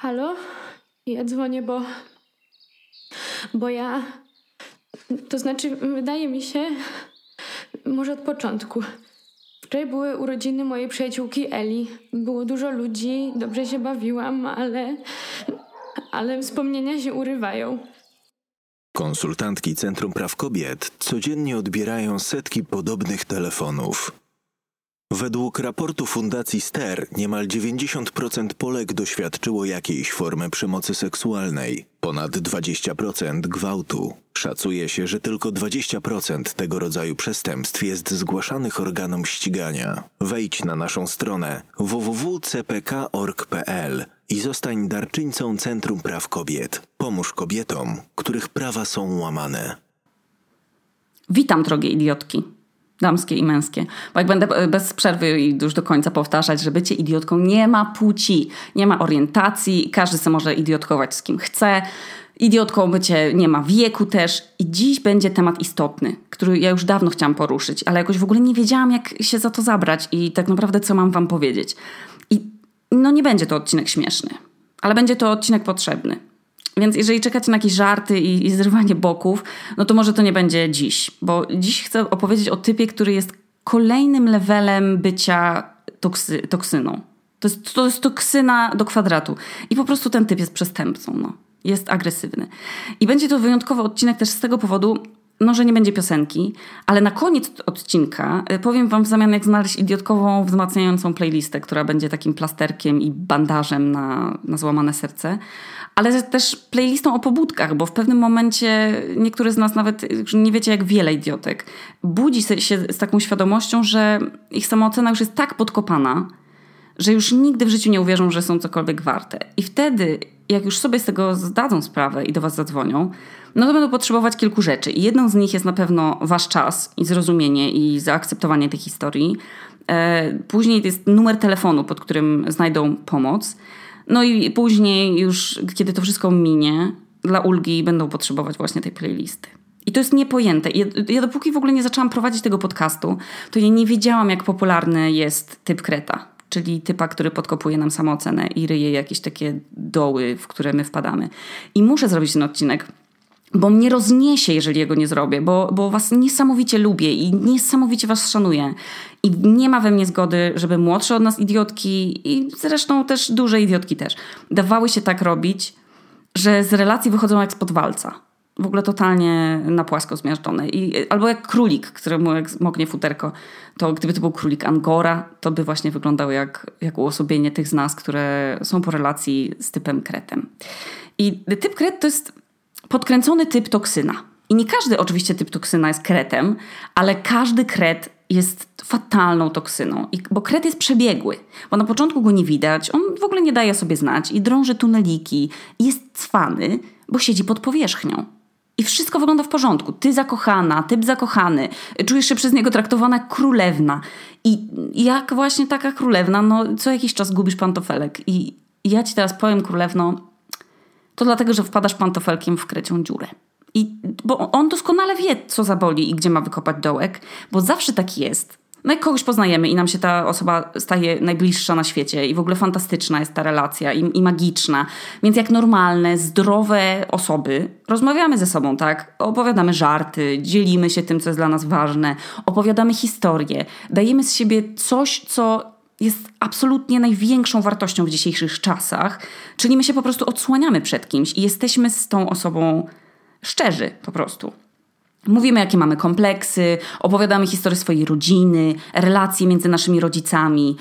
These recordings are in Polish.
Halo? Ja dzwonię, bo. Bo ja. To znaczy, wydaje mi się. Może od początku. Wczoraj były urodziny mojej przyjaciółki Eli. Było dużo ludzi, dobrze się bawiłam, ale. Ale wspomnienia się urywają. Konsultantki Centrum Praw Kobiet codziennie odbierają setki podobnych telefonów. Według raportu Fundacji Ster niemal 90% Polek doświadczyło jakiejś formy przemocy seksualnej, ponad 20% gwałtu. Szacuje się, że tylko 20% tego rodzaju przestępstw jest zgłaszanych organom ścigania. Wejdź na naszą stronę www.cpk.org.pl i zostań darczyńcą Centrum Praw Kobiet. Pomóż kobietom, których prawa są łamane. Witam, drogie idiotki damskie i męskie. Bo jak będę bez przerwy i już do końca powtarzać, że bycie idiotką nie ma płci, nie ma orientacji, każdy sobie może idiotkować z kim chce. Idiotką bycie nie ma wieku też. I dziś będzie temat istotny, który ja już dawno chciałam poruszyć, ale jakoś w ogóle nie wiedziałam, jak się za to zabrać i tak naprawdę co mam wam powiedzieć. I no nie będzie to odcinek śmieszny, ale będzie to odcinek potrzebny. Więc jeżeli czekacie na jakieś żarty i, i zrywanie boków, no to może to nie będzie dziś, bo dziś chcę opowiedzieć o typie, który jest kolejnym levelem bycia toksy, toksyną. To jest, to jest toksyna do kwadratu. I po prostu ten typ jest przestępcą. No. Jest agresywny. I będzie to wyjątkowy odcinek też z tego powodu, no, że nie będzie piosenki, ale na koniec odcinka y, powiem Wam w zamian, jak znaleźć idiotkową, wzmacniającą playlistę, która będzie takim plasterkiem i bandażem na, na złamane serce ale też playlistą o pobudkach, bo w pewnym momencie niektórzy z nas nawet nie wiecie, jak wiele idiotek budzi się z taką świadomością, że ich samoocena już jest tak podkopana, że już nigdy w życiu nie uwierzą, że są cokolwiek warte. I wtedy, jak już sobie z tego zdadzą sprawę i do Was zadzwonią, no to będą potrzebować kilku rzeczy. I jedną z nich jest na pewno Wasz czas i zrozumienie i zaakceptowanie tej historii. E, później jest numer telefonu, pod którym znajdą pomoc. No i później już, kiedy to wszystko minie, dla ulgi będą potrzebować właśnie tej playlisty. I to jest niepojęte. Ja, ja dopóki w ogóle nie zaczęłam prowadzić tego podcastu, to ja nie wiedziałam, jak popularny jest typ kreta. Czyli typa, który podkopuje nam samoocenę i ryje jakieś takie doły, w które my wpadamy. I muszę zrobić ten odcinek, bo mnie rozniesie, jeżeli jego nie zrobię, bo, bo was niesamowicie lubię i niesamowicie was szanuję. I nie ma we mnie zgody, żeby młodsze od nas idiotki i zresztą też duże idiotki też dawały się tak robić, że z relacji wychodzą jak spod walca. W ogóle totalnie na płasko zmiażdżone. I, albo jak królik, któremu jak moknie futerko, to gdyby to był królik Angora, to by właśnie wyglądał jak, jak uosobienie tych z nas, które są po relacji z typem kretem. I typ kret to jest podkręcony typ toksyna. I nie każdy oczywiście typ toksyna jest kretem, ale każdy kret jest fatalną toksyną, bo kret jest przebiegły, bo na początku go nie widać, on w ogóle nie daje sobie znać i drąży tuneliki, jest cwany, bo siedzi pod powierzchnią. I wszystko wygląda w porządku. Ty zakochana, typ zakochany, czujesz się przez niego traktowana królewna. I jak właśnie taka królewna, no co jakiś czas gubisz pantofelek. I ja ci teraz powiem, królewno, to dlatego, że wpadasz pantofelkiem w krecią dziurę. I, bo on doskonale wie, co zaboli i gdzie ma wykopać dołek, bo zawsze tak jest. No jak kogoś poznajemy i nam się ta osoba staje najbliższa na świecie i w ogóle fantastyczna jest ta relacja i, i magiczna. Więc jak normalne, zdrowe osoby rozmawiamy ze sobą, tak? Opowiadamy żarty, dzielimy się tym, co jest dla nas ważne, opowiadamy historię, dajemy z siebie coś, co jest absolutnie największą wartością w dzisiejszych czasach, czyli my się po prostu odsłaniamy przed kimś i jesteśmy z tą osobą szczerzy po prostu. Mówimy, jakie mamy kompleksy, opowiadamy historię swojej rodziny, relacje między naszymi rodzicami,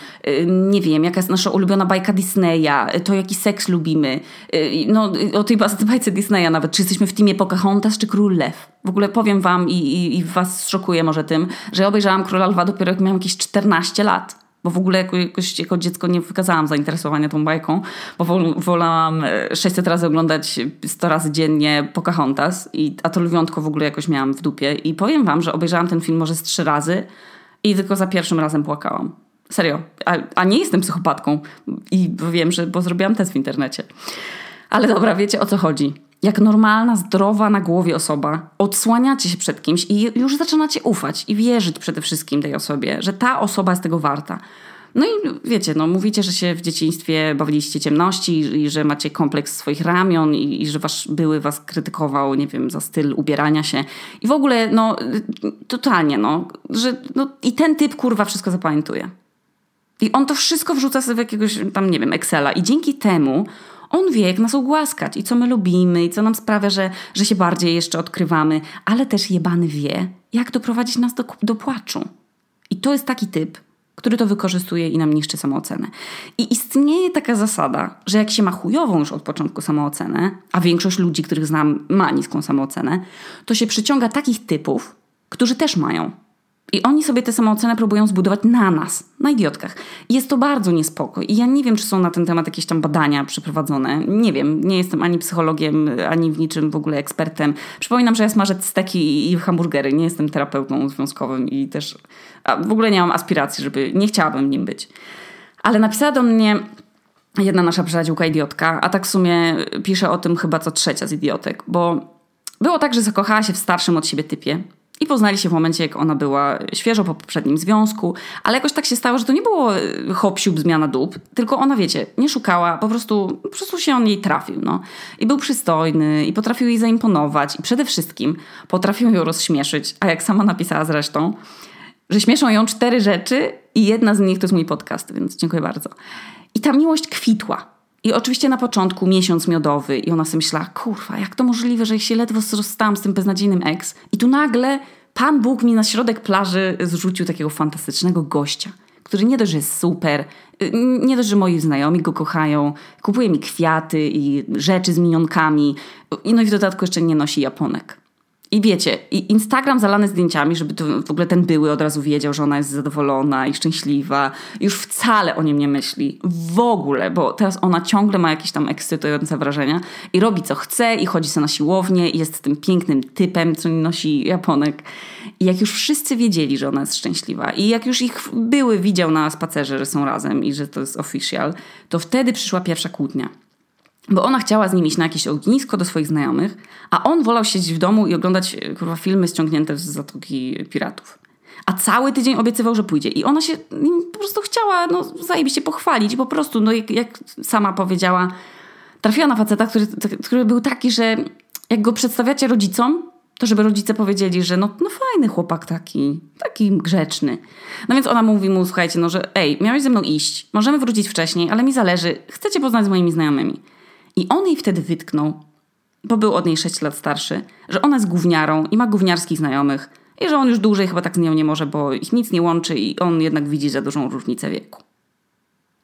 nie wiem, jaka jest nasza ulubiona bajka Disneya, to jaki seks lubimy, no o tej bajce Disneya nawet, czy jesteśmy w teamie Pocahontas czy Król Lew. W ogóle powiem wam i, i, i was szokuję może tym, że obejrzałam Króla Lwa dopiero jak miałam jakieś 14 lat bo w ogóle jako, jakoś, jako dziecko nie wykazałam zainteresowania tą bajką, bo wolałam 600 e, razy oglądać 100 razy dziennie Pocahontas, i, a to lwiątko w ogóle jakoś miałam w dupie. I powiem wam, że obejrzałam ten film może z trzy razy i tylko za pierwszym razem płakałam. Serio. A, a nie jestem psychopatką i wiem, że bo zrobiłam test w internecie. Ale dobra, wiecie o co chodzi jak normalna, zdrowa na głowie osoba, odsłaniacie się przed kimś i już zaczynacie ufać i wierzyć przede wszystkim tej osobie, że ta osoba jest tego warta. No i wiecie, no mówicie, że się w dzieciństwie bawiliście ciemności i, i że macie kompleks swoich ramion i, i, że wasz były was krytykował, nie wiem, za styl ubierania się. I w ogóle, no, totalnie, no, że no, i ten typ kurwa wszystko zapamiętuje. I on to wszystko wrzuca sobie w jakiegoś tam, nie wiem, Excela. I dzięki temu on wie, jak nas ugłaskać i co my lubimy i co nam sprawia, że, że się bardziej jeszcze odkrywamy. Ale też jebany wie, jak doprowadzić nas do, do płaczu. I to jest taki typ, który to wykorzystuje i nam niszczy samoocenę. I istnieje taka zasada, że jak się ma chujową już od początku samoocenę, a większość ludzi, których znam, ma niską samoocenę, to się przyciąga takich typów, którzy też mają. I oni sobie tę samoocenę próbują zbudować na nas, na idiotkach. Jest to bardzo niespoko. I ja nie wiem, czy są na ten temat jakieś tam badania przeprowadzone. Nie wiem, nie jestem ani psychologiem, ani w niczym w ogóle ekspertem. Przypominam, że ja smażę steki i hamburgery. Nie jestem terapeutą związkowym i też w ogóle nie mam aspiracji, żeby, nie chciałabym nim być. Ale napisała do mnie jedna nasza przyjaciółka idiotka, a tak w sumie pisze o tym chyba co trzecia z idiotek, bo było tak, że zakochała się w starszym od siebie typie i poznali się w momencie, jak ona była świeżo po poprzednim związku, ale jakoś tak się stało, że to nie było e, hop zmiana dób, tylko ona, wiecie, nie szukała, po prostu, po prostu się on jej trafił, no. I był przystojny, i potrafił jej zaimponować, i przede wszystkim potrafił ją rozśmieszyć, a jak sama napisała zresztą, że śmieszą ją cztery rzeczy i jedna z nich to jest mój podcast, więc dziękuję bardzo. I ta miłość kwitła. I oczywiście na początku miesiąc miodowy i ona sobie myślała, kurwa, jak to możliwe, że się ledwo rozstałam z tym beznadziejnym ex. I tu nagle Pan Bóg mi na środek plaży zrzucił takiego fantastycznego gościa, który nie dość, że jest super, y, nie dość, że moi znajomi go kochają, kupuje mi kwiaty i rzeczy z minionkami, no i w dodatku jeszcze nie nosi japonek. I wiecie, i Instagram zalany zdjęciami, żeby to w ogóle ten były od razu wiedział, że ona jest zadowolona i szczęśliwa. Już wcale o nim nie myśli. W ogóle, bo teraz ona ciągle ma jakieś tam ekscytujące wrażenia i robi co chce i chodzi sobie na siłownię i jest tym pięknym typem, co nosi japonek. I jak już wszyscy wiedzieli, że ona jest szczęśliwa i jak już ich były widział na spacerze, że są razem i że to jest official, to wtedy przyszła pierwsza kłótnia bo ona chciała z nim iść na jakieś ognisko do swoich znajomych, a on wolał siedzieć w domu i oglądać e, kurwa, filmy ściągnięte z Zatoki Piratów. A cały tydzień obiecywał, że pójdzie. I ona się po prostu chciała no, zajebiście pochwalić. Po prostu, no, jak, jak sama powiedziała, trafiła na faceta, który, który był taki, że jak go przedstawiacie rodzicom, to żeby rodzice powiedzieli, że no, no fajny chłopak taki, taki grzeczny. No więc ona mówi mu, słuchajcie, no że ej, miałeś ze mną iść, możemy wrócić wcześniej, ale mi zależy, chcecie poznać z moimi znajomymi. I on jej wtedy wytknął, bo był od niej 6 lat starszy, że ona jest gówniarą i ma gówniarskich znajomych i że on już dłużej chyba tak z nią nie może, bo ich nic nie łączy i on jednak widzi za dużą różnicę wieku.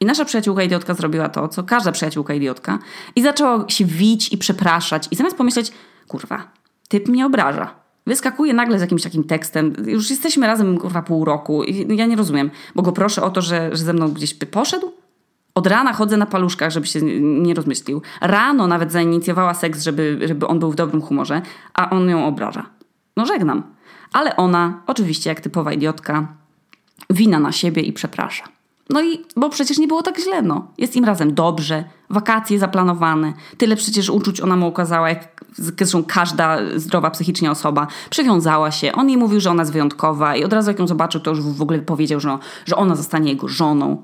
I nasza przyjaciółka idiotka zrobiła to, co każda przyjaciółka idiotka i zaczęła się wić i przepraszać i zamiast pomyśleć, kurwa, typ mnie obraża. Wyskakuje nagle z jakimś takim tekstem. Już jesteśmy razem kurwa pół roku i ja nie rozumiem, bo go proszę o to, że, że ze mną gdzieś by poszedł? Od rana chodzę na paluszkach, żeby się nie rozmyślił. Rano nawet zainicjowała seks, żeby, żeby on był w dobrym humorze, a on ją obraża. No żegnam. Ale ona, oczywiście jak typowa idiotka, wina na siebie i przeprasza. No i, bo przecież nie było tak źle, no. Jest im razem dobrze, wakacje zaplanowane, tyle przecież uczuć ona mu okazała, jak zresztą każda zdrowa psychicznie osoba. Przywiązała się, on jej mówił, że ona jest wyjątkowa i od razu jak ją zobaczył, to już w ogóle powiedział, że, że ona zostanie jego żoną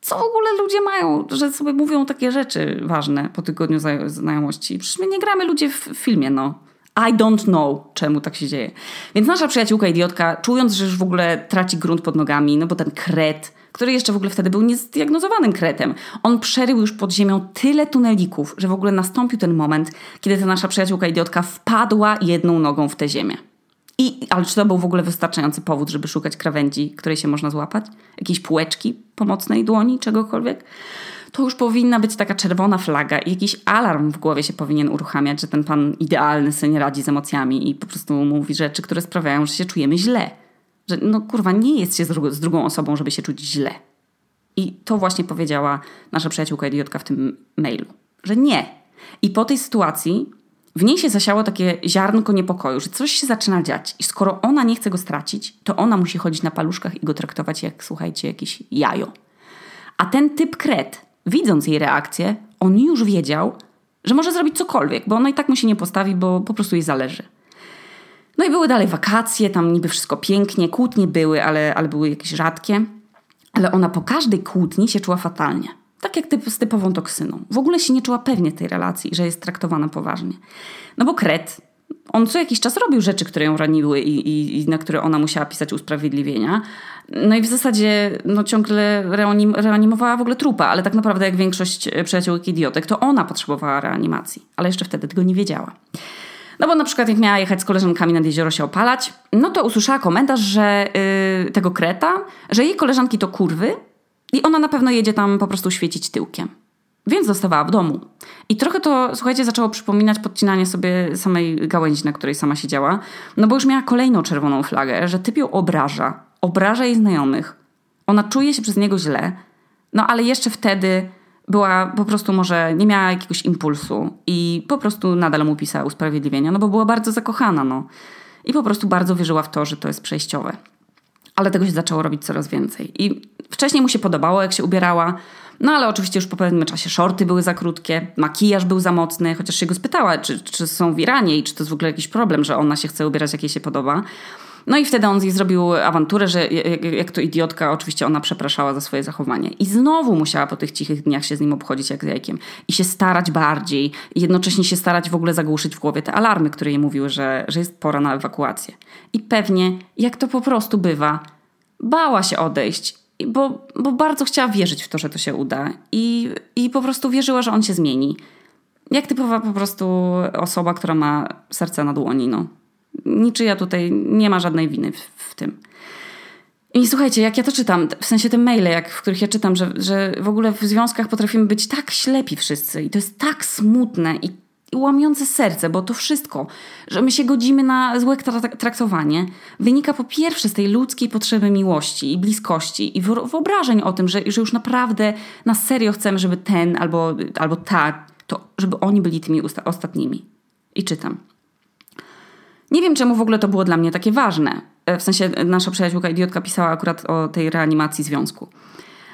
co w ogóle ludzie mają, że sobie mówią takie rzeczy ważne po tygodniu znajomości. Przecież my nie gramy ludzie w filmie, no. I don't know, czemu tak się dzieje. Więc nasza przyjaciółka idiotka, czując, że już w ogóle traci grunt pod nogami, no bo ten kret, który jeszcze w ogóle wtedy był niezdiagnozowanym kretem, on przerył już pod ziemią tyle tunelików, że w ogóle nastąpił ten moment, kiedy ta nasza przyjaciółka idiotka wpadła jedną nogą w tę ziemię. I, ale czy to był w ogóle wystarczający powód, żeby szukać krawędzi, której się można złapać? Jakiejś półeczki pomocnej dłoni, czegokolwiek? To już powinna być taka czerwona flaga i jakiś alarm w głowie się powinien uruchamiać, że ten pan idealny sobie nie radzi z emocjami i po prostu mówi rzeczy, które sprawiają, że się czujemy źle. Że no kurwa, nie jest się z, drugą osobą, żeby się czuć źle. I to właśnie powiedziała nasza przyjaciółka idiotka w tym mailu. Że nie. I po tej sytuacji w niej się zasiało takie ziarnko niepokoju, że coś się zaczyna dziać i skoro ona nie chce go stracić, to ona musi chodzić na paluszkach i go traktować jak, słuchajcie, jakieś jajo. A ten typ kret, widząc jej reakcję, on już wiedział, że może zrobić cokolwiek, bo ona i tak mu się nie postawi, bo po prostu jej zależy. No i były dalej wakacje, tam niby wszystko pięknie, kłótnie były, ale, ale były jakieś rzadkie. ale ona po każdej kłótni się czuła fatalnie. Tak jak typ, z typową toksyną. W ogóle się nie czuła pewnie tej relacji, że jest traktowana poważnie. No bo kret, on co jakiś czas robił rzeczy, które ją raniły i, i, i, na które ona musiała pisać usprawiedliwienia. No i w zasadzie no, ciągle reanim, reanimowała w ogóle trupa, ale tak naprawdę jak większość przyjaciółek idiotek, to ona potrzebowała reanimacji, ale jeszcze wtedy tego nie wiedziała. No bo na przykład jak miała jechać z koleżankami nad jezioro się opalać, no to usłyszała komentarz, że yy, tego kreta, że jej koleżanki to kurwy i ona na pewno jedzie tam po prostu świecić tyłkiem. Więc zostawała w domu. I trochę to, słuchajcie, zaczęło przypominać podcinanie sobie samej gałęzi, na której sama siedziała. No bo już miała kolejną czerwoną flagę, że typ ją obraża. Obraża jej znajomych. Ona czuje się przez niego źle. No ale jeszcze wtedy była po prostu może, nie miała jakiegoś impulsu i po prostu nadal mu pisała usprawiedliwienia, no bo była bardzo zakochana, no. I po prostu bardzo wierzyła w to, że to jest przejściowe. Ale tego się zaczęło robić coraz więcej. I wcześniej mu się podobało, jak się ubierała, no ale oczywiście już po pewnym czasie shorty były za krótkie, makijaż był za mocny, chociaż się go spytała, czy, czy są w Iranie i czy to jest w ogóle jakiś problem, że ona się chce ubierać, jak jej się podoba. No i wtedy on zrobił awanturę, że jak, jak, to idiotka, oczywiście ona przepraszała za swoje zachowanie. I znowu musiała po tych cichych dniach się z nim obchodzić jak z jajkiem. I się starać bardziej. I jednocześnie się starać w ogóle zagłuszyć w głowie te alarmy, które jej mówiły, że, że jest pora na ewakuację. I pewnie, jak to po prostu bywa, bała się odejść bo, bo bardzo chciała wierzyć w to, że to się uda i, i po prostu wierzyła, że on się zmieni. Jak typowa po prostu osoba, która ma serce na dłoni. No. Niczyja tutaj nie ma żadnej winy w, w tym. I słuchajcie, jak ja to czytam, w sensie te maile, jak, w których ja czytam, że, że w ogóle w związkach potrafimy być tak ślepi wszyscy i to jest tak smutne i i łamiące serce, bo to wszystko, że my się godzimy na złe traktowanie, wynika po pierwsze z tej ludzkiej potrzeby miłości i bliskości i wyobrażeń o tym, że, że już naprawdę na serio chcemy, żeby ten albo, albo ta, to żeby oni byli tymi ostatnimi. I czytam. Nie wiem, czemu w ogóle to było dla mnie takie ważne. E, w sensie nasza przyjaciółka idiotka pisała akurat o tej reanimacji związku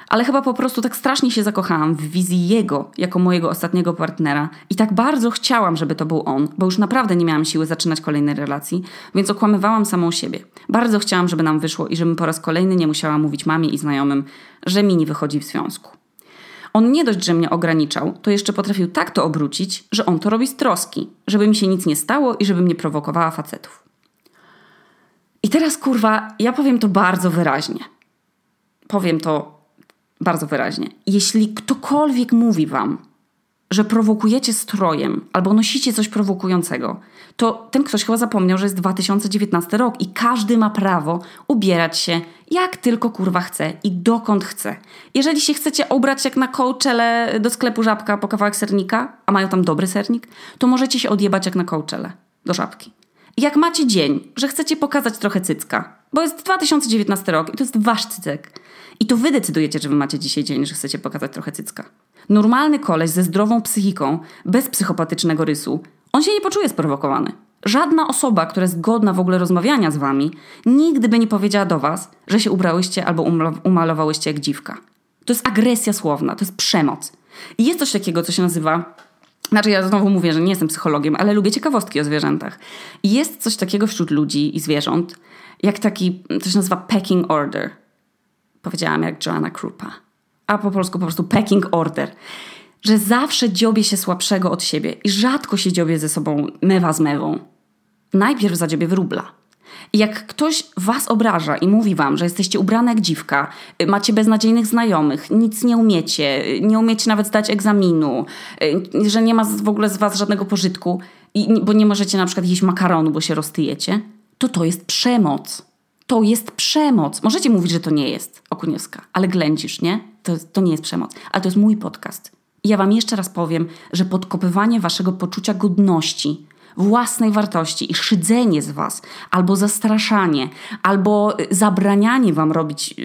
ale chyba po prostu tak strasznie się zakochałam w wizji jego jako mojego ostatniego partnera i tak bardzo chciałam, żeby to był on, bo już naprawdę nie miałam siły zaczynać kolejnej relacji, więc okłamywałam samą siebie. Bardzo chciałam, żeby nam wyszło i żebym po raz kolejny nie musiała mówić mamie i znajomym, że mi nie wychodzi w związku. On nie dość, że mnie ograniczał, to jeszcze potrafił tak to obrócić, że on to robi z troski, żeby mi się nic nie stało i żebym nie prowokowała facetów. I teraz kurwa, ja powiem to bardzo wyraźnie. Powiem to bardzo wyraźnie. Jeśli ktokolwiek mówi wam, że prowokujecie strojem albo nosicie coś prowokującego, to ten ktoś chyba zapomniał, że jest 2019 rok i każdy ma prawo ubierać się jak tylko kurwa chce i dokąd chce. Jeżeli się chcecie ubrać jak na kołczele do sklepu żabka po kawałek sernika, a mają tam dobry sernik, to możecie się odjebać jak na kołczele do żabki. Jak macie dzień, że chcecie pokazać trochę cycka, bo jest 2019 rok i to jest wasz cycek, i to wy decydujecie, że wy macie dzisiaj dzień, że chcecie pokazać trochę cycka. Normalny koleś ze zdrową psychiką, bez psychopatycznego rysu, on się nie poczuje sprowokowany. Żadna osoba, która jest godna w ogóle rozmawiania z wami, nigdy by nie powiedziała do was, że się ubrałyście albo umalowałyście jak dziwka. To jest agresja słowna, to jest przemoc. I jest coś takiego, co się nazywa znaczy, ja znowu mówię, że nie jestem psychologiem, ale lubię ciekawostki o zwierzętach. I jest coś takiego wśród ludzi i zwierząt, jak taki, się nazywa pecking order. Powiedziałam jak Joanna Krupa. A po polsku po prostu pecking order. Że zawsze dziobie się słabszego od siebie i rzadko się dziobie ze sobą mewa z mewą. Najpierw zadziobie wróbla. I jak ktoś was obraża i mówi wam, że jesteście ubrane jak dziwka, macie beznadziejnych znajomych, nic nie umiecie, nie umiecie nawet zdać egzaminu, że nie ma w ogóle z was żadnego pożytku, bo nie możecie na przykład jeść makaronu, bo się roztyjecie, to to jest przemoc. To jest przemoc. Możecie mówić, że to nie jest Okuniewska, ale ględzisz, nie? To, to nie jest przemoc. Ale to jest mój podcast. I ja wam jeszcze raz powiem, że podkopywanie waszego poczucia godności, własnej wartości i szydzenie z was, albo zastraszanie, albo y, zabranianie wam robić y,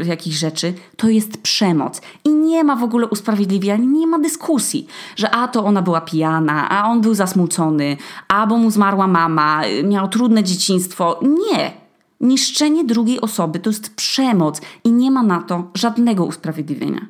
y, jakichś rzeczy, to jest przemoc. I nie ma w ogóle usprawiedliwiania, nie ma dyskusji, że a to ona była pijana, a on był zasmucony, a bo mu zmarła mama, miał trudne dzieciństwo. Nie Niszczenie drugiej osoby to jest przemoc i nie ma na to żadnego usprawiedliwienia.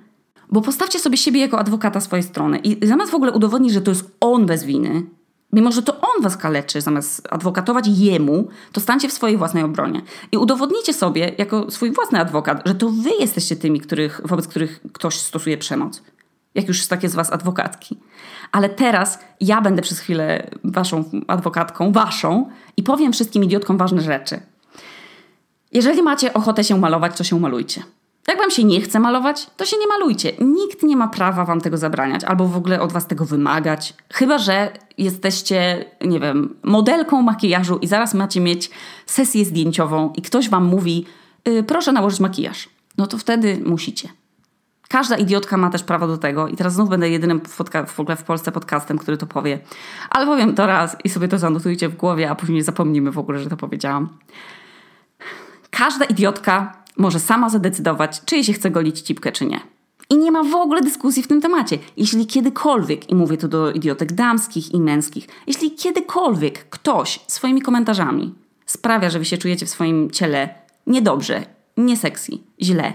Bo postawcie sobie siebie jako adwokata swojej strony i zamiast w ogóle udowodnić, że to jest on bez winy, Mimo, że to on was kaleczy, zamiast adwokatować jemu, to stańcie w swojej własnej obronie. I udowodnijcie sobie, jako swój własny adwokat, że to wy jesteście tymi, których, wobec których ktoś stosuje przemoc. Jak już takie z was adwokatki. Ale teraz ja będę przez chwilę waszą adwokatką, waszą, i powiem wszystkim idiotkom ważne rzeczy. Jeżeli macie ochotę się malować, to się malujcie. Jak wam się nie chce malować, to się nie malujcie. Nikt nie ma prawa wam tego zabraniać albo w ogóle od was tego wymagać. Chyba, że jesteście, nie wiem, modelką makijażu i zaraz macie mieć sesję zdjęciową i ktoś wam mówi, yy, proszę nałożyć makijaż. No to wtedy musicie. Każda idiotka ma też prawo do tego i teraz znów będę jedynym w ogóle w Polsce podcastem, który to powie. Ale powiem to raz i sobie to zanotujcie w głowie, a później zapomnimy w ogóle, że to powiedziałam. Każda idiotka może sama zadecydować, czy jej się chce golić cipkę, czy nie. I nie ma w ogóle dyskusji w tym temacie. Jeśli kiedykolwiek, i mówię tu do idiotek damskich i męskich, jeśli kiedykolwiek ktoś swoimi komentarzami sprawia, że wy się czujecie w swoim ciele niedobrze, niesexy, źle,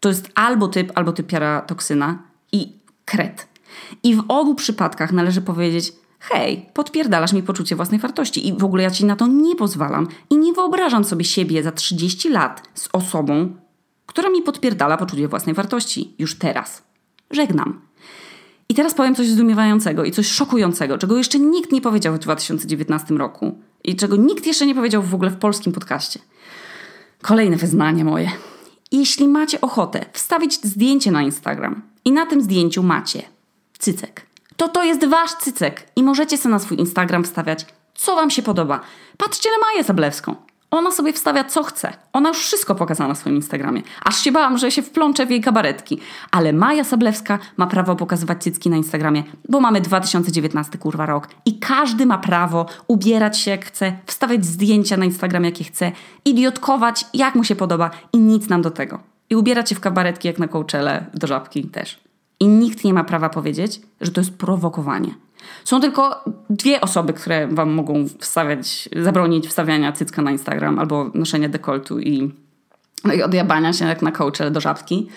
to jest albo typ, albo typiara toksyna i kret. I w obu przypadkach należy powiedzieć, hej, podpierdalasz mi poczucie własnej wartości i w ogóle ja ci na to nie pozwalam i nie wyobrażam sobie siebie za 30 lat z osobą, która mi podpierdala poczucie własnej wartości już teraz. Żegnam. I teraz powiem coś zdumiewającego i coś szokującego, czego jeszcze nikt nie powiedział w 2019 roku i czego nikt jeszcze nie powiedział w ogóle w polskim podcaście. Kolejne wyznanie moje. Jeśli macie ochotę wstawić zdjęcie na Instagram i na tym zdjęciu macie cycek, to to jest wasz cycek i możecie sobie na swój Instagram wstawiać, co wam się podoba. Patrzcie na Maję Zablewską. Ona sobie wstawia co chce. Ona już wszystko pokazała na swoim Instagramie. Aż się bałam, że się wplączę w jej kabaretki. Ale Maja Sablewska ma prawo pokazywać cycki na Instagramie, bo mamy 2019 kurwa rok i każdy ma prawo ubierać się jak chce, wstawiać zdjęcia na Instagramie jakie chce, idiotkować jak mu się podoba i nic nam do tego. I ubierać się w kabaretki jak na kołczele do żabki też. I nikt nie ma prawa powiedzieć, że to jest prowokowanie. Są tylko dwie osoby, które wam mogą wstawiać, zabronić wstawiania cycka na Instagram albo noszenia dekoltu i, no i odjabania się jak na coache do żabki.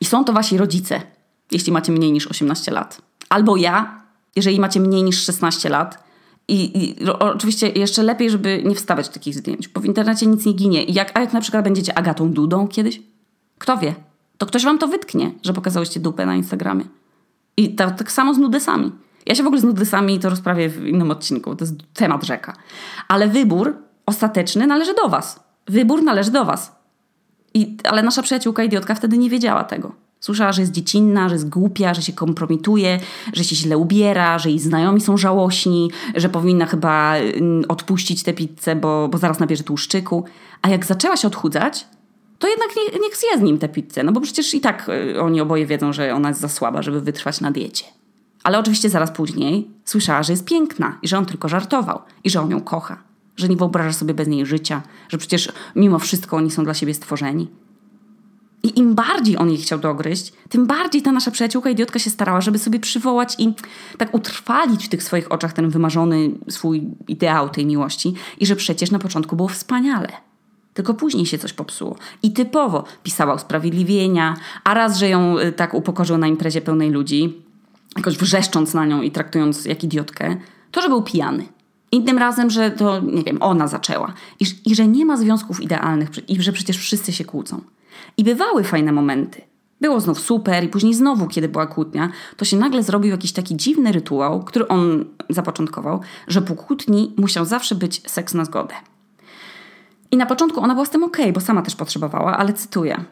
I są to wasi rodzice, jeśli macie mniej niż 18 lat. Albo ja, jeżeli macie mniej niż 16 lat. I, I, oczywiście jeszcze lepiej, żeby nie wstawiać takich zdjęć, bo w internecie nic nie ginie. Jak, a jak na przykład będziecie Agatą Dudą kiedyś? Kto wie? To ktoś wam to wytknie, że pokazałyście dupę na Instagramie. I tak, tak samo z nudesami. Ja się w ogóle z nudysami to rozprawię w innym odcinku, to jest temat rzeka. Ale wybór ostateczny należy do was. Wybór należy do was. I, ale nasza przyjaciółka idiotka wtedy nie wiedziała tego. Słyszała, że jest dziecinna, że jest głupia, że się kompromituje, że się źle ubiera, że jej znajomi są żałośni, że powinna chyba mm, odpuścić tę pizzę, bo, bo zaraz nabierze tłuszczyku. A jak zaczęła się odchudzać, to jednak nie, niech zje z nim tę pizzę, no bo przecież i tak y, oni oboje wiedzą, że ona jest za słaba, żeby wytrwać na diecie. Ale oczywiście zaraz później słyszała, że jest piękna i że on tylko żartował i że on ją kocha, że nie wyobraża sobie bez niej życia, że przecież mimo wszystko oni są dla siebie stworzeni. I im bardziej on jej chciał dogryźć, tym bardziej ta nasza przyjaciółka idiotka się starała, żeby sobie przywołać i tak utrwalić w tych swoich oczach ten wymarzony swój ideał tej miłości i że przecież na początku było wspaniale. Tylko później się coś popsuło. I typowo pisała usprawiedliwienia, a raz, że ją y, tak upokorzył na imprezie pełnej ludzi, jakoś wrzeszcząc na nią i traktując jak idiotkę, to, że był pijany. Innym razem, że to, nie wiem, ona zaczęła. I, I, że nie ma związków idealnych i że przecież wszyscy się kłócą. I bywały fajne momenty. Było znów super i później znowu, kiedy była kłótnia, to się nagle zrobił jakiś taki dziwny rytuał, który on zapoczątkował, że po kłótni musiał zawsze być seks na zgodę. I na początku ona była z tym okay, bo sama też potrzebowała, ale cytuję.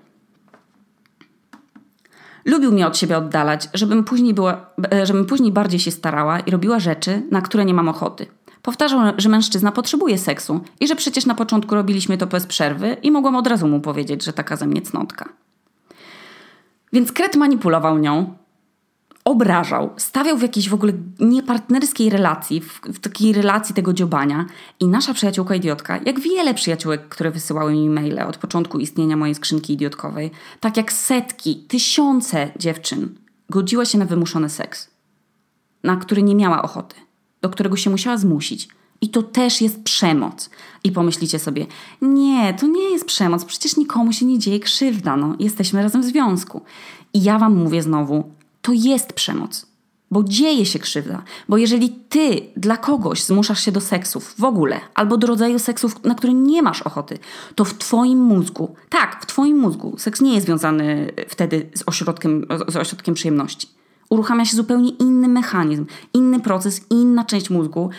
Lubił mnie od siebie oddalać, żebym później, była, e, żebym później bardziej się starała i robiła rzeczy, na które nie mam ochoty. Powtarzał, że mężczyzna potrzebuje seksu i że przecież na początku robiliśmy to bez przerwy i mogłam od razu mu powiedzieć, że taka ze mnie cnotka. Więc Kret manipulował nią, obrażał, stawiał w jakiejś w ogóle niepartnerskiej relacji, w, w, takiej relacji tego dziobania. I nasza przyjaciółka idiotka, jak wiele przyjaciółek, które wysyłały mi maile od początku istnienia mojej skrzynki idiotkowej, tak jak setki, tysiące dziewczyn, godziła się na wymuszony seks, na który nie miała ochoty, do którego się musiała zmusić. I to też jest przemoc. I pomyślicie sobie, nie, to nie jest przemoc, przecież nikomu się nie dzieje krzywda, no, jesteśmy razem w związku. I ja wam mówię znowu, to jest przemoc. bo dzieje się krzywda. Bo jeżeli ty dla kogoś zmuszasz się do seksów w ogóle, albo do rodzaju seksów, na który nie masz ochoty, to w twoim mózgu, tak, w twoim mózgu, seks nie jest związany wtedy z ośrodkiem, z ośrodkiem przyjemności. Uruchamia się zupełnie inny mechanizm, inny proces, inna część mózgu,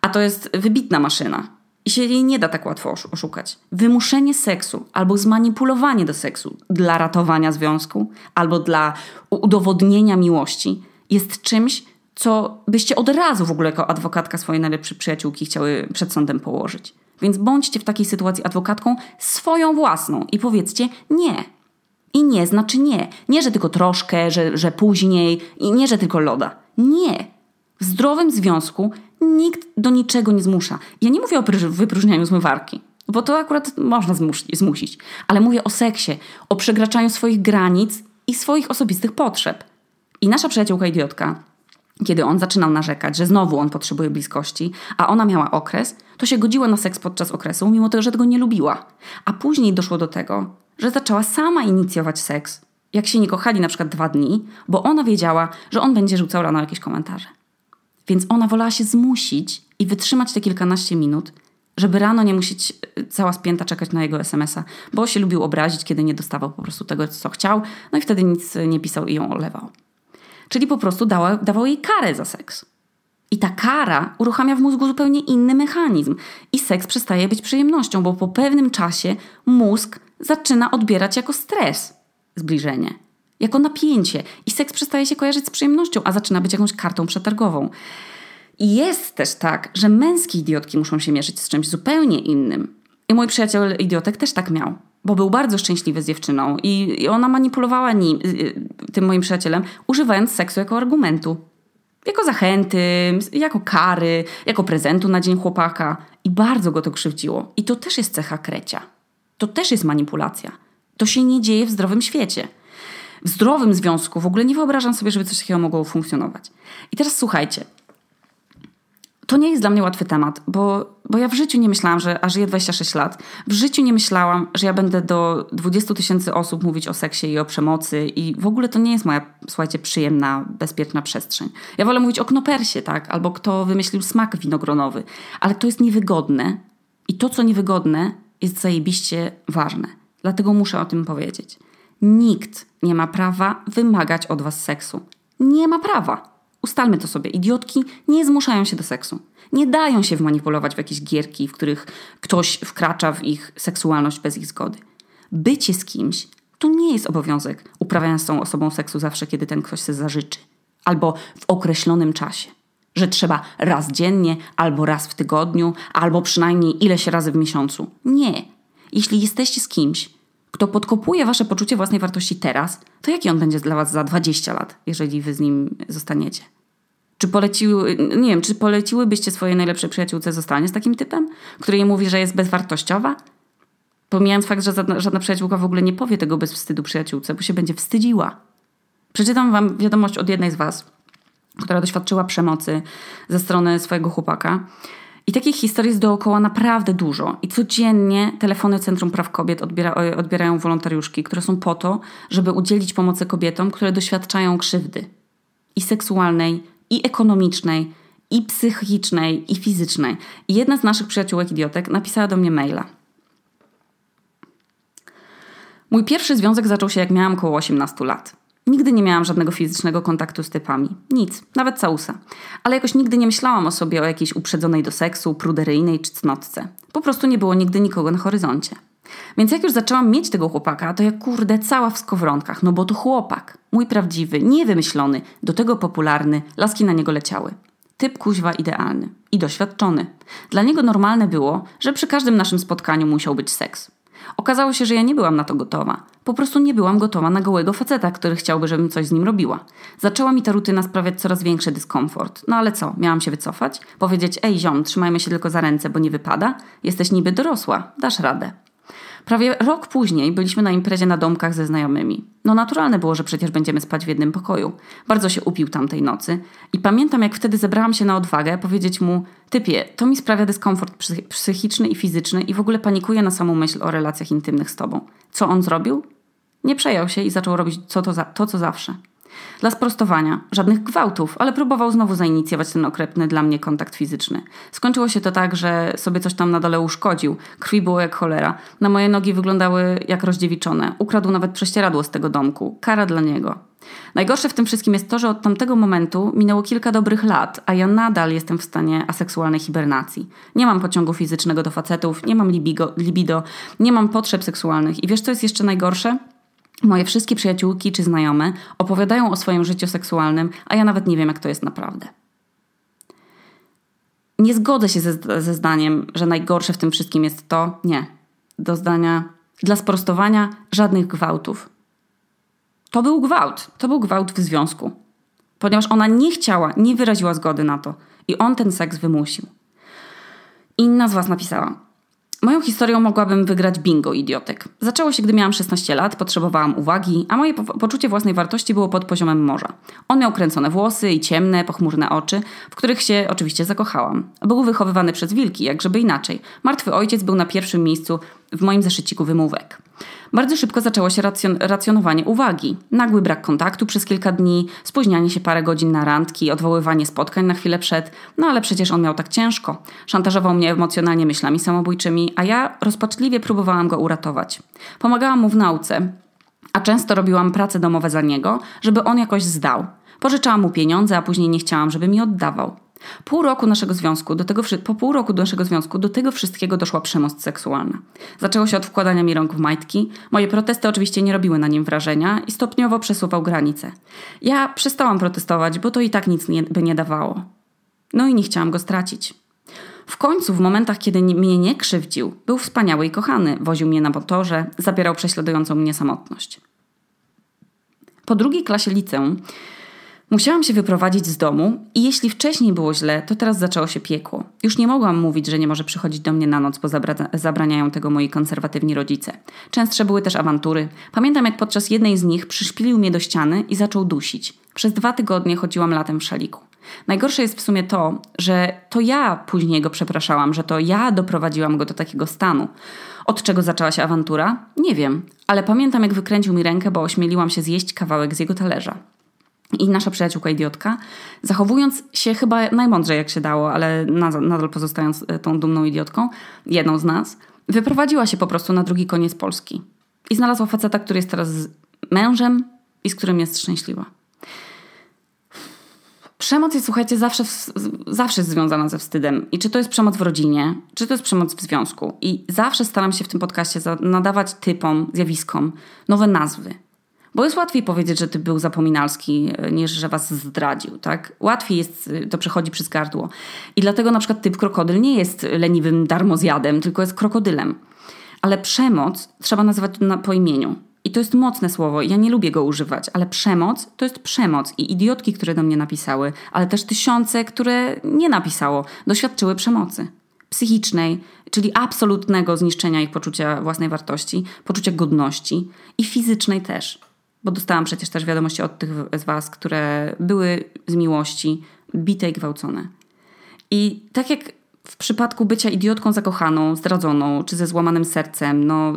a to jest wybitna maszyna. I się jej nie da tak łatwo oszukać. Wymuszenie seksu albo zmanipulowanie do seksu dla ratowania związku albo dla udowodnienia miłości jest czymś, co byście od razu w ogóle jako adwokatka swojej najlepszej przyjaciółki chciały przed sądem położyć. Więc bądźcie w takiej sytuacji adwokatką swoją własną i powiedzcie nie. I nie znaczy nie. Nie, że tylko troszkę, że, że później i nie, że tylko loda. Nie. W zdrowym związku nikt do niczego nie zmusza. Ja nie mówię o wypróżnianiu zmywarki, bo to akurat można zmusić, ale mówię o seksie, o przekraczaniu swoich granic i swoich osobistych potrzeb. I nasza przyjaciółka idiotka, kiedy on zaczynał narzekać, że znowu on potrzebuje bliskości, a ona miała okres, to się godziła na seks podczas okresu, mimo tego, że tego nie lubiła. A później doszło do tego, że zaczęła sama inicjować seks, jak się nie kochali na przykład dwa dni, bo ona wiedziała, że on będzie rzucał rano jakieś komentarze. Więc ona wolała się zmusić i wytrzymać te kilkanaście minut, żeby rano nie musieć e, cała spięta czekać na jego SMS-a, bo się lubił obrazić, kiedy nie dostawał po prostu tego, co chciał, no i wtedy nic nie pisał i ją olewał. Czyli po prostu dała, dawał jej karę za seks. I ta kara uruchamia w mózgu zupełnie inny mechanizm i seks przestaje być przyjemnością, bo po pewnym czasie mózg zaczyna odbierać jako stres zbliżenie, jako napięcie i seks przestaje się kojarzyć z przyjemnością, a zaczyna być jakąś kartą przetargową. I jest też tak, że męskie idiotki muszą się mierzyć z czymś zupełnie innym. I mój przyjaciel idiotek też tak miał bo był bardzo szczęśliwy z dziewczyną i, i ona manipulowała nim, y, y, tym moim przyjacielem, używając seksu jako argumentu. Jako zachęty, jako kary, jako prezentu na dzień chłopaka. I bardzo go to krzywdziło. I to też jest cecha krecia. To też jest manipulacja. To się nie dzieje w zdrowym świecie. W zdrowym związku w ogóle nie wyobrażam sobie, żeby coś takiego mogło funkcjonować. I teraz słuchajcie, to nie jest dla mnie łatwy temat, bo, bo ja w życiu nie myślałam, że, a żyję 26 lat, w życiu nie myślałam, że ja będę do 20 tysięcy osób mówić o seksie i o przemocy i w ogóle to nie jest moja, słuchajcie, przyjemna, bezpieczna przestrzeń. Ja wolę mówić o knopersie, tak, albo kto wymyślił smak winogronowy, ale to jest niewygodne i to, co niewygodne, jest zajebiście ważne. Dlatego muszę o tym powiedzieć. Nikt nie ma prawa wymagać od was seksu. Nie ma prawa. Ustalmy to sobie. Idiotki nie zmuszają się do seksu. Nie dają się wmanipulować w jakieś gierki, w których ktoś wkracza w ich seksualność bez ich zgody. Bycie z kimś to nie jest obowiązek uprawiając z tą osobą seksu zawsze, kiedy ten ktoś się zażyczy. Albo w określonym czasie. Że trzeba raz dziennie, albo raz w tygodniu, albo przynajmniej ileś razy w miesiącu. Nie. Jeśli jesteście z kimś, kto podkopuje wasze poczucie własnej wartości teraz, to jaki on będzie dla was za 20 lat, jeżeli wy z nim zostaniecie? Czy poleciły, nie wiem, czy poleciłybyście swojej najlepszej przyjaciółce zostanie z takim typem, który jej mówi, że jest bezwartościowa? Pomijając fakt, że żadna, żadna przyjaciółka w ogóle nie powie tego bez wstydu przyjaciółce, bo się będzie wstydziła. Przeczytam wam wiadomość od jednej z was, która doświadczyła przemocy ze strony swojego chłopaka. I takich historii jest dookoła naprawdę dużo. I codziennie telefony Centrum Praw Kobiet odbiera, odbierają wolontariuszki, które są po to, żeby udzielić pomocy kobietom, które doświadczają krzywdy i seksualnej, i ekonomicznej, i psychicznej, i fizycznej. I jedna z naszych przyjaciółek idiotek napisała do mnie maila. Mój pierwszy związek zaczął się jak miałam około 18 lat. Nigdy nie miałam żadnego fizycznego kontaktu z typami. Nic, nawet całusa. Ale jakoś nigdy nie myślałam o sobie o jakiejś uprzedzonej do seksu, pruderyjnej czy cnotce. Po prostu nie było nigdy nikogo na horyzoncie. Więc jak już zaczęłam mieć tego chłopaka, to jak kurde cała w skowronkach, no bo to chłopak. Mój prawdziwy, niewymyślony, do tego popularny, laski na niego leciały. Typ kuźwa idealny i doświadczony. Dla niego normalne było, że przy każdym naszym spotkaniu musiał być seks. Okazało się, że ja nie byłam na to gotowa. Po prostu nie byłam gotowa na gołego faceta, który chciałby, żebym coś z nim robiła. Zaczęła mi ta rutyna sprawiać coraz większy dyskomfort. No ale co, miałam się wycofać? Powiedzieć, ej ziom, trzymajmy się tylko za ręce, bo nie wypada? Jesteś niby dorosła, dasz radę. Prawie rok później byliśmy na imprezie na domkach ze znajomymi. No naturalne było, że przecież będziemy spać w jednym pokoju. Bardzo się upił tamtej nocy i pamiętam, jak wtedy zebrałam się na odwagę powiedzieć mu: Typie, to mi sprawia dyskomfort psychiczny i fizyczny i w ogóle panikuję na samą myśl o relacjach intymnych z tobą. Co on zrobił? Nie przejął się i zaczął robić co to, za, to co zawsze. Dla sprostowania, żadnych gwałtów, ale próbował znowu zainicjować ten okropny dla mnie kontakt fizyczny. Skończyło się to tak, że sobie coś tam na dole uszkodził. Krwi było jak cholera. Na moje nogi wyglądały jak rozdziewiczone. Ukradł nawet prześcieradło z tego domku. Kara dla niego. Najgorsze w tym wszystkim jest to, że od tamtego momentu minęło kilka dobrych lat, a ja nadal jestem w stanie aseksualnej hibernacji. Nie mam pociągu fizycznego do facetów, nie mam libigo, libido, nie mam potrzeb seksualnych. I wiesz, co jest jeszcze najgorsze? Moje wszystkie przyjaciółki czy znajome opowiadają o swoim życiu seksualnym, a ja nawet nie wiem, jak to jest naprawdę. Nie zgodzę się ze, ze zdaniem, że najgorsze w tym wszystkim jest to, nie. Do zdania, dla sprostowania żadnych gwałtów. To był gwałt. To był gwałt w związku. Ponieważ ona nie chciała, nie wyraziła zgody na to. I on ten seks wymusił. Inna z Was napisała. Moją historią mogłabym wygrać bingo idiotek. Zaczęło się, gdy miałam 16 lat, potrzebowałam uwagi, a moje po poczucie własnej wartości było pod poziomem morza. On miał kręcone włosy i ciemne, pochmurne oczy, w których się oczywiście zakochałam. Był wychowywany przez wilki, jak żeby inaczej. Martwy ojciec był na pierwszym miejscu w moim zeszyciku wymówek. Bardzo szybko zaczęło się racjon racjonowanie uwagi. Nagły brak kontaktu przez kilka dni, spóźnianie się parę godzin na randki, odwoływanie spotkań na chwilę przed. No ale przecież on miał tak ciężko. Szantażował mnie emocjonalnie myślami samobójczymi, a ja rozpaczliwie próbowałam go uratować. Pomagałam mu w nauce, a często robiłam prace domowe za niego, żeby on jakoś zdał. Pożyczałam mu pieniądze, a później nie chciałam, żeby mi oddawał. Pół roku naszego związku, do tego, po pół roku naszego związku do tego wszystkiego doszła przemoc seksualna. Zaczęło się od wkładania mi rąk w majtki. Moje protesty oczywiście nie robiły na nim wrażenia i stopniowo przesuwał granice. Ja przestałam protestować, bo to i tak nic nie, by nie dawało. No i nie chciałam go stracić. W końcu, w momentach, kiedy mnie nie krzywdził, był wspaniały i kochany, woził mnie na motorze, zabierał prześladującą mnie samotność. Po drugiej klasie liceum Musiałam się wyprowadzić z domu i jeśli wcześniej było źle, to teraz zaczęło się piekło. Już nie mogłam mówić, że nie może przychodzić do mnie na noc, bo zabra- zabraniają tego moi konserwatywni rodzice. Częstsze były też awantury. Pamiętam, jak podczas jednej z nich przyszpilił mnie do ściany i zaczął dusić. Przez dwa tygodnie chodziłam latem w szaliku. Najgorsze jest w sumie to, że to ja później go przepraszałam, że to ja doprowadziłam go do takiego stanu. Od czego zaczęła się awantura? Nie wiem, ale pamiętam, jak wykręcił mi rękę, bo ośmieliłam się zjeść kawałek z jego talerza i nasza przyjaciółka idiotka, zachowując się chyba najmądrzej jak się dało, ale nadal pozostając e, tą dumną idiotką, jedną z nas, wyprowadziła się po prostu na drugi koniec Polski. I znalazła faceta, który jest teraz mężem i z którym jest szczęśliwa. Przemoc jest, słuchajcie, zawsze, zawsze związana ze wstydem. I czy to jest przemoc w rodzinie, czy to jest przemoc w związku. I zawsze staram się w tym podcaście nadawać typom, zjawiskom nowe nazwy. Bo jest łatwiej powiedzieć, że ty był zapominalski, e, niż że was zdradził, tak? Łatwiej jest, e, to przechodzi przez gardło. I dlatego na przykład typ krokodyl nie jest leniwym darmozjadem, tylko jest krokodylem. Ale przemoc trzeba nazywać na, po imieniu. I to jest mocne słowo, ja nie lubię go używać, ale przemoc to jest przemoc. I idiotki, które do mnie napisały, ale też tysiące, które nie napisało, doświadczyły przemocy psychicznej, czyli absolutnego zniszczenia ich poczucia własnej wartości, poczucia godności i fizycznej też bo dostałam przecież też wiadomości od tych z Was, które były z miłości bite i gwałcone. I tak jak w przypadku bycia idiotką zakochaną, zdradzoną czy ze złamanym sercem, no,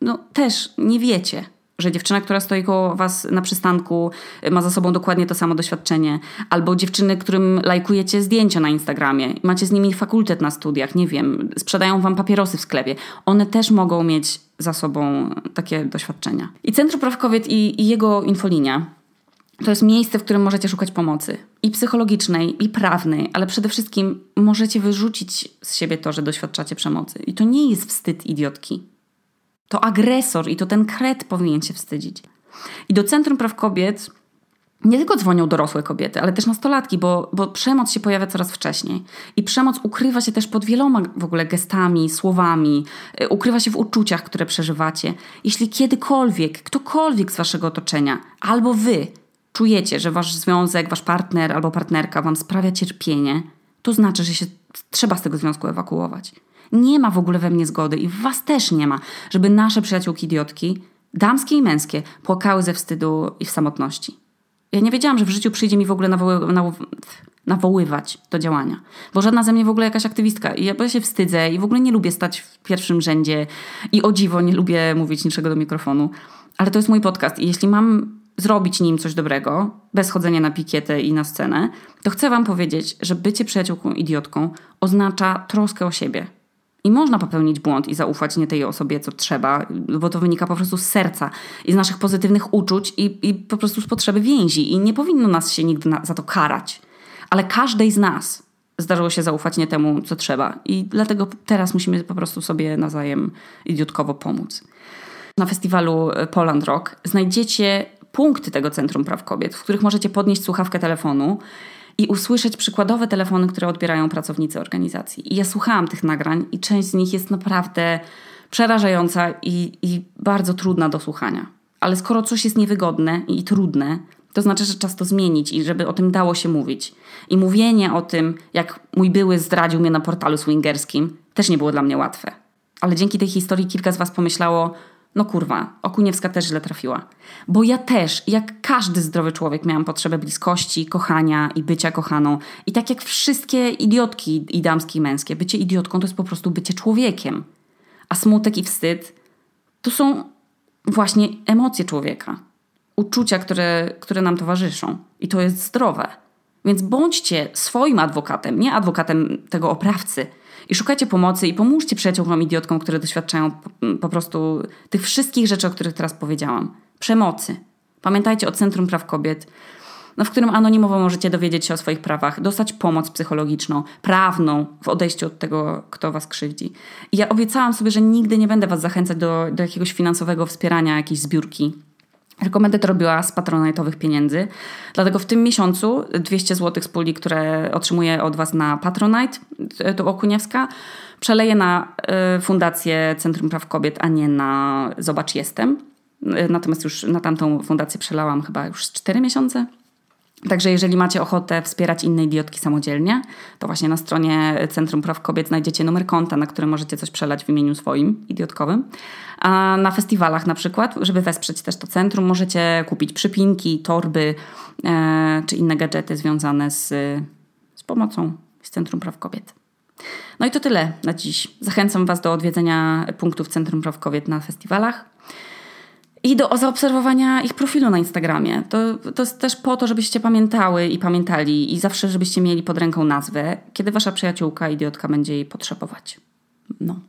no też nie wiecie, że dziewczyna, która stoi koło was na przystanku, ma za sobą dokładnie to samo doświadczenie, albo dziewczyny, którym lajkujecie zdjęcia na Instagramie, macie z nimi fakultet na studiach, nie wiem, sprzedają wam papierosy w sklepie, one też mogą mieć za sobą takie doświadczenia. I Centrum Praw Kobiet i, i jego infolinia to jest miejsce, w którym możecie szukać pomocy i psychologicznej, i prawnej, ale przede wszystkim możecie wyrzucić z siebie to, że doświadczacie przemocy. I to nie jest wstyd idiotki. To agresor i to ten kret powinien się wstydzić. I do Centrum Praw Kobiet nie tylko dzwonią dorosłe kobiety, ale też nastolatki, bo, bo przemoc się pojawia coraz wcześniej. I przemoc ukrywa się też pod wieloma w ogóle gestami, słowami, y, ukrywa się w uczuciach, które przeżywacie. Jeśli kiedykolwiek, ktokolwiek z waszego otoczenia, albo wy czujecie, że wasz związek, wasz partner albo partnerka wam sprawia cierpienie, to znaczy, że się trzeba z tego związku ewakuować. Nie ma w ogóle we mnie zgody i w was też nie ma, żeby nasze przyjaciółki idiotki, damskie i męskie, płakały ze wstydu i w samotności. Ja nie wiedziałam, że w życiu przyjdzie mi w ogóle nawoły, nawoływać do działania. Bo żadna ze mnie w ogóle jakaś aktywistka. I ja się wstydzę i w ogóle nie lubię stać w pierwszym rzędzie. I o dziwo nie lubię mówić niczego do mikrofonu. Ale to jest mój podcast i jeśli mam zrobić nim coś dobrego, bez chodzenia na pikietę i na scenę, to chcę Wam powiedzieć, że bycie przyjaciółką idiotką oznacza troskę o siebie. I można popełnić błąd i zaufać nie tej osobie, co trzeba, bo to wynika po prostu z serca i z naszych pozytywnych uczuć i, i po prostu z potrzeby więzi. I nie powinno nas się nigdy na, za to karać. Ale każdej z nas zdarzyło się zaufać nie temu, co trzeba. I dlatego teraz musimy po prostu sobie nawzajem idiotkowo pomóc. Na festiwalu Poland Rock znajdziecie punkty tego Centrum Praw Kobiet, w których możecie podnieść słuchawkę telefonu i usłyszeć przykładowe telefony, które odbierają pracownicy organizacji. I ja słuchałam tych nagrań i część z nich jest naprawdę przerażająca i, i bardzo trudna do słuchania. Ale skoro coś jest niewygodne i trudne, to znaczy, że czas to zmienić i żeby o tym dało się mówić. I mówienie o tym, jak mój były zdradził mnie na portalu swingerskim, też nie było dla mnie łatwe. Ale dzięki tej historii kilka z Was pomyślało, no kurwa, Okuniewska też źle trafiła. Bo ja też, jak każdy zdrowy człowiek, miałam potrzebę bliskości, kochania i bycia kochaną. I tak jak wszystkie idiotki i damskie i męskie, bycie idiotką to jest po prostu bycie człowiekiem. A smutek i wstyd to są właśnie emocje człowieka. Uczucia, które, które nam towarzyszą. I to jest zdrowe. Więc bądźcie swoim adwokatem, nie adwokatem tego oprawcy – i szukajcie pomocy i pomóżcie przyjaciółkom idiotkom, które doświadczają po, po prostu tych wszystkich rzeczy, o których teraz powiedziałam. Przemocy. Pamiętajcie o Centrum Praw Kobiet, no, w którym anonimowo możecie dowiedzieć się o swoich prawach, dostać pomoc psychologiczną, prawną w odejściu od tego, kto was krzywdzi. I ja obiecałam sobie, że nigdy nie będę was zachęcać do, do jakiegoś finansowego wspierania jakiejś zbiórki tylko będę to robiła z patronajtowych pieniędzy. Dlatego w tym miesiącu 200 zł z puli, które otrzymuję od Was na Patronite, to Okuniewska, przeleję na y, Fundację Centrum Praw Kobiet, a nie na Zobacz Jestem. Y, natomiast już na tamtą fundację przelałam chyba już 4 miesiące. Także jeżeli macie ochotę wspierać inne idiotki samodzielnie, to właśnie na stronie Centrum Praw Kobiet znajdziecie numer konta, na który możecie coś przelać w imieniu swoim, idiotkowym. A na festiwalach na przykład, żeby wesprzeć też to centrum, możecie kupić przypinki, torby e, czy inne gadżety związane z, z pomocą z Centrum Praw Kobiet. No i to tyle na dziś. Zachęcam Was do odwiedzenia punktów Centrum Praw Kobiet na festiwalach i do zaobserwowania ich profilu na Instagramie. To, to jest też po to, żebyście pamiętały i pamiętali i zawsze, żebyście mieli pod ręką nazwę, kiedy wasza przyjaciółka, idiotka będzie jej potrzebować. No.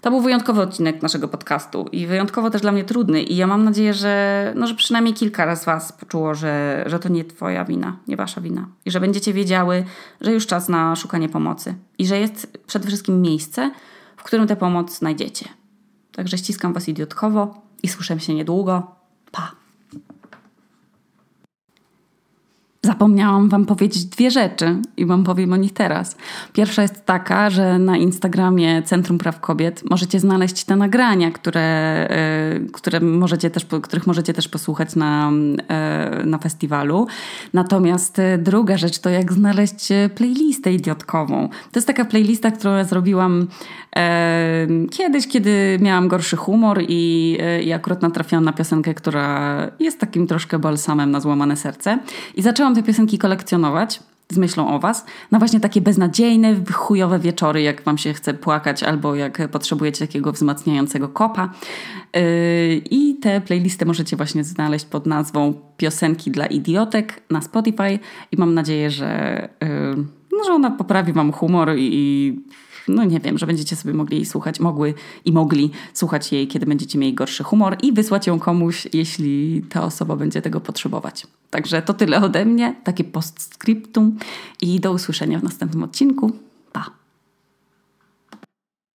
To był wyjątkowy odcinek naszego podcastu i wyjątkowo też dla mnie trudny i ja mam nadzieję, że, no, że przynajmniej kilka raz was poczuło, że, że to nie twoja wina, nie wasza wina i że będziecie wiedziały, że już czas na szukanie pomocy i że jest przede wszystkim miejsce, w którym tę pomoc znajdziecie. Także ściskam was idiotkowo i słyszymy się niedługo. Pa! Zapomniałam Wam powiedzieć dwie rzeczy i Wam powiem o nich teraz. Pierwsza jest taka, że na Instagramie Centrum Praw Kobiet możecie znaleźć te nagrania, które, e, które możecie też, których możecie też posłuchać na, e, na festiwalu. Natomiast e, druga rzecz to jak znaleźć playlistę idiotkową. To jest taka playlista, którą zrobiłam kiedyś, kiedy miałam gorszy humor i, i akurat natrafiłam na piosenkę, która jest takim troszkę balsamem na złamane serce. I zaczęłam te piosenki kolekcjonować z myślą o Was, na właśnie takie beznadziejne, chujowe wieczory, jak Wam się chce płakać, albo jak potrzebujecie takiego wzmacniającego kopa. Yy, I te playlisty możecie właśnie znaleźć pod nazwą Piosenki dla idiotek na Spotify i mam nadzieję, że, yy, no, że ona poprawi Wam humor i no nie wiem, że będziecie sobie mogli jej słuchać, mogły i mogli słuchać jej, kiedy będziecie mieli gorszy humor i wysłać ją komuś, jeśli ta osoba będzie tego potrzebować. Także to tyle ode mnie, takie postscriptum i do usłyszenia w następnym odcinku.